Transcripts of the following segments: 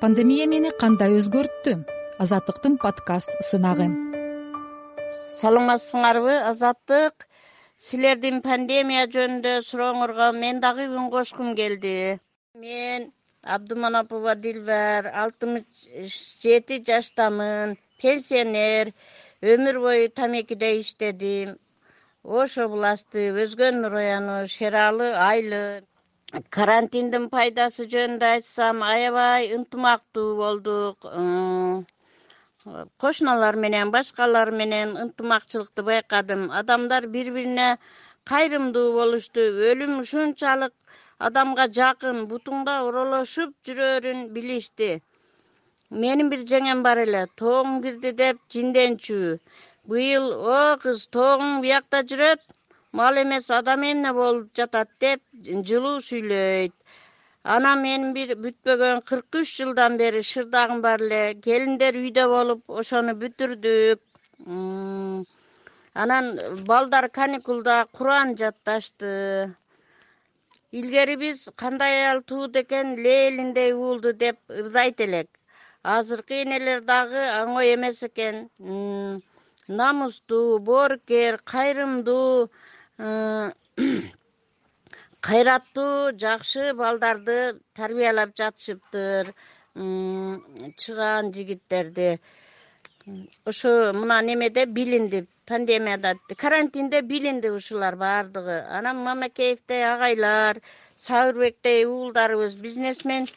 пандемия мени кандай өзгөрттү? Азаттыктын подкаст сынагы. Саламатсыңарбы азаттык. Силердин пандемия жөнүндө сурооңорго мен дагы үн кошкум келди. Мен абдыманапова дилбар алтымыш жети жаштамын пенсионер өмүр бою тамекиде иштедим. Ош областы өзгөн району шералы айылы карантиндин пайдасы жөнүндө айтсам аябай ынтымактуу болдук. Кошуналар менен башкалар менен ынтымакчылыкты байкадым. Адамдар бири бирине кайрымдуу болушту. Өлүм ушунчалык адамга жакын бутуңда оролошуп жүрөрүн билишти. Менин бир жеңем бар эле тоогуң кирди деп жинденчү. Быйыл о кыз тоогуң биякта жүрөт мал эмес адам эмне болуп жатат деп жылуу сүйлөйт. Анан менин бир бүтпөгөн кырк үч жылдан бери шырдагым бар эле. Келиндер үйдө болуп ошону бүтүрдүк. Анан балдар каникулда куран жатташты. Илгери биз кандай аял тууд экен лейлиндей уулду деп ырдайт элек. Азыркы энелер дагы оңой эмес экен. Намустуу боорукер кайрымдуу кайраттуу жакшы балдарды тарбиялап жатышыптыр чыгаан жигиттерди. Ошо мына немеде билинди пандемияда карантинде билинди ушулар баардыгы. Анан мамакеевдей агайлар сабырбектей уулдарыбыз бизнесмен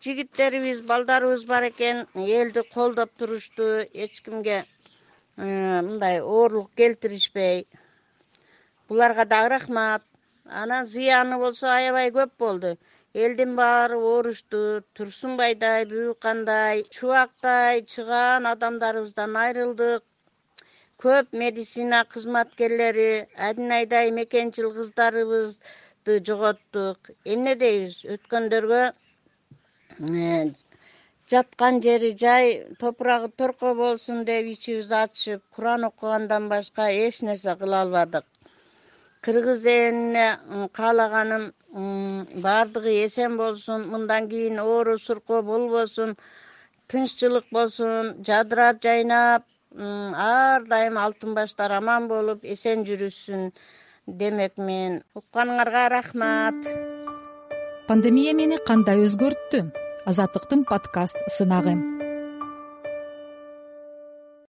жигиттерибиз балдарыбыз бар экен элди колдоп турушту эч кимге э, мындай оорлук келтиришпей буларга дагы рахмат. Анан зыяны болсо аябай көп болду. Элдин баары оорушту турсунбайдай бүбүкандай чубактай чыгаан адамдарыбыздан айрылдык. Көп медицина кызматкерлери адинайдай мекенчил кыздарыбызды жоготтук. Эмне дейбиз? Өткөндөргө э, жаткан жери жай топурагы торко болсун деп ичибизди ачышып куран окугандан башка эч нерсе кыла албадык кыргыз элине каалаганым баардыгы эсен болсун мындан кийин оору суркоо болбосун тынччылык болсун жадырап жайнап ар дайым алтын баштар аман болуп эсен жүрүшсүн демекмин укканыңарга рахмат. Пандемия мени кандай өзгөрттү? Азаттыктын подкаст сынагы